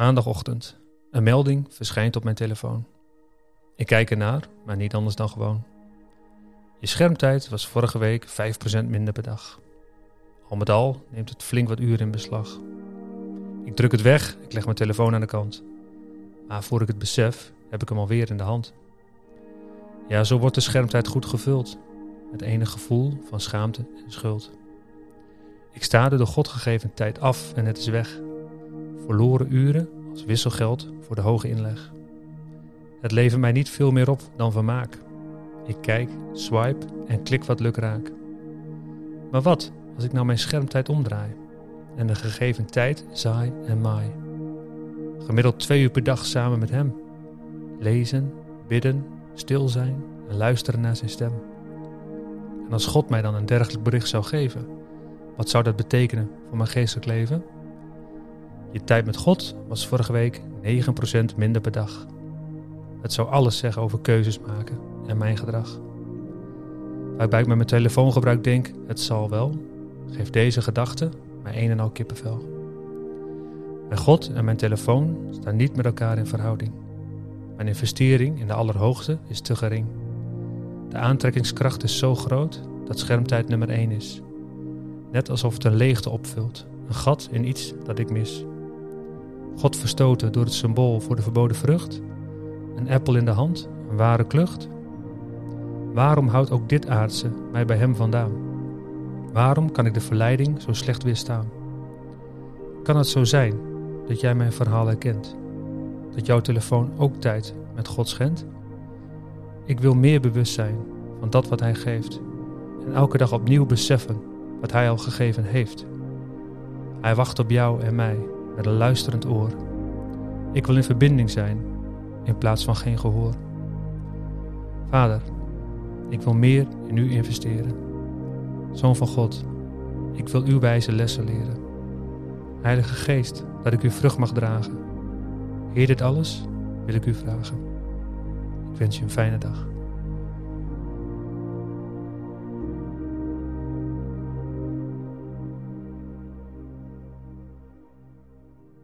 Maandagochtend. Een melding verschijnt op mijn telefoon. Ik kijk ernaar, maar niet anders dan gewoon. Je schermtijd was vorige week 5% minder per dag. Al met al neemt het flink wat uren in beslag. Ik druk het weg, ik leg mijn telefoon aan de kant. Maar voor ik het besef, heb ik hem alweer in de hand. Ja, zo wordt de schermtijd goed gevuld. Met enig gevoel van schaamte en schuld. Ik sta de God gegeven tijd af en het is weg. Verloren uren als wisselgeld voor de hoge inleg. Het levert mij niet veel meer op dan vermaak. Ik kijk, swipe en klik wat luk raak. Maar wat als ik nou mijn schermtijd omdraai en de gegeven tijd zaai en maai? Gemiddeld twee uur per dag samen met hem. Lezen, bidden, stil zijn en luisteren naar zijn stem. En als God mij dan een dergelijk bericht zou geven, wat zou dat betekenen voor mijn geestelijk leven? Je tijd met God was vorige week 9% minder per dag. Het zou alles zeggen over keuzes maken en mijn gedrag. Waarbij ik met mijn telefoongebruik denk, het zal wel, geeft deze gedachte mij een en al kippenvel. Mijn God en mijn telefoon staan niet met elkaar in verhouding. Mijn investering in de Allerhoogste is te gering. De aantrekkingskracht is zo groot dat schermtijd nummer 1 is. Net alsof het een leegte opvult, een gat in iets dat ik mis. God verstoten door het symbool voor de verboden vrucht? Een appel in de hand, een ware klucht? Waarom houdt ook dit aardse mij bij hem vandaan? Waarom kan ik de verleiding zo slecht weerstaan? Kan het zo zijn dat jij mijn verhaal herkent? Dat jouw telefoon ook tijd met God schendt? Ik wil meer bewust zijn van dat wat Hij geeft en elke dag opnieuw beseffen wat Hij al gegeven heeft. Hij wacht op jou en mij met een luisterend oor. Ik wil in verbinding zijn in plaats van geen gehoor. Vader, ik wil meer in u investeren. Zoon van God, ik wil uw wijze lessen leren. Heilige Geest, dat ik uw vrucht mag dragen. Heer, dit alles wil ik u vragen. Ik wens je een fijne dag.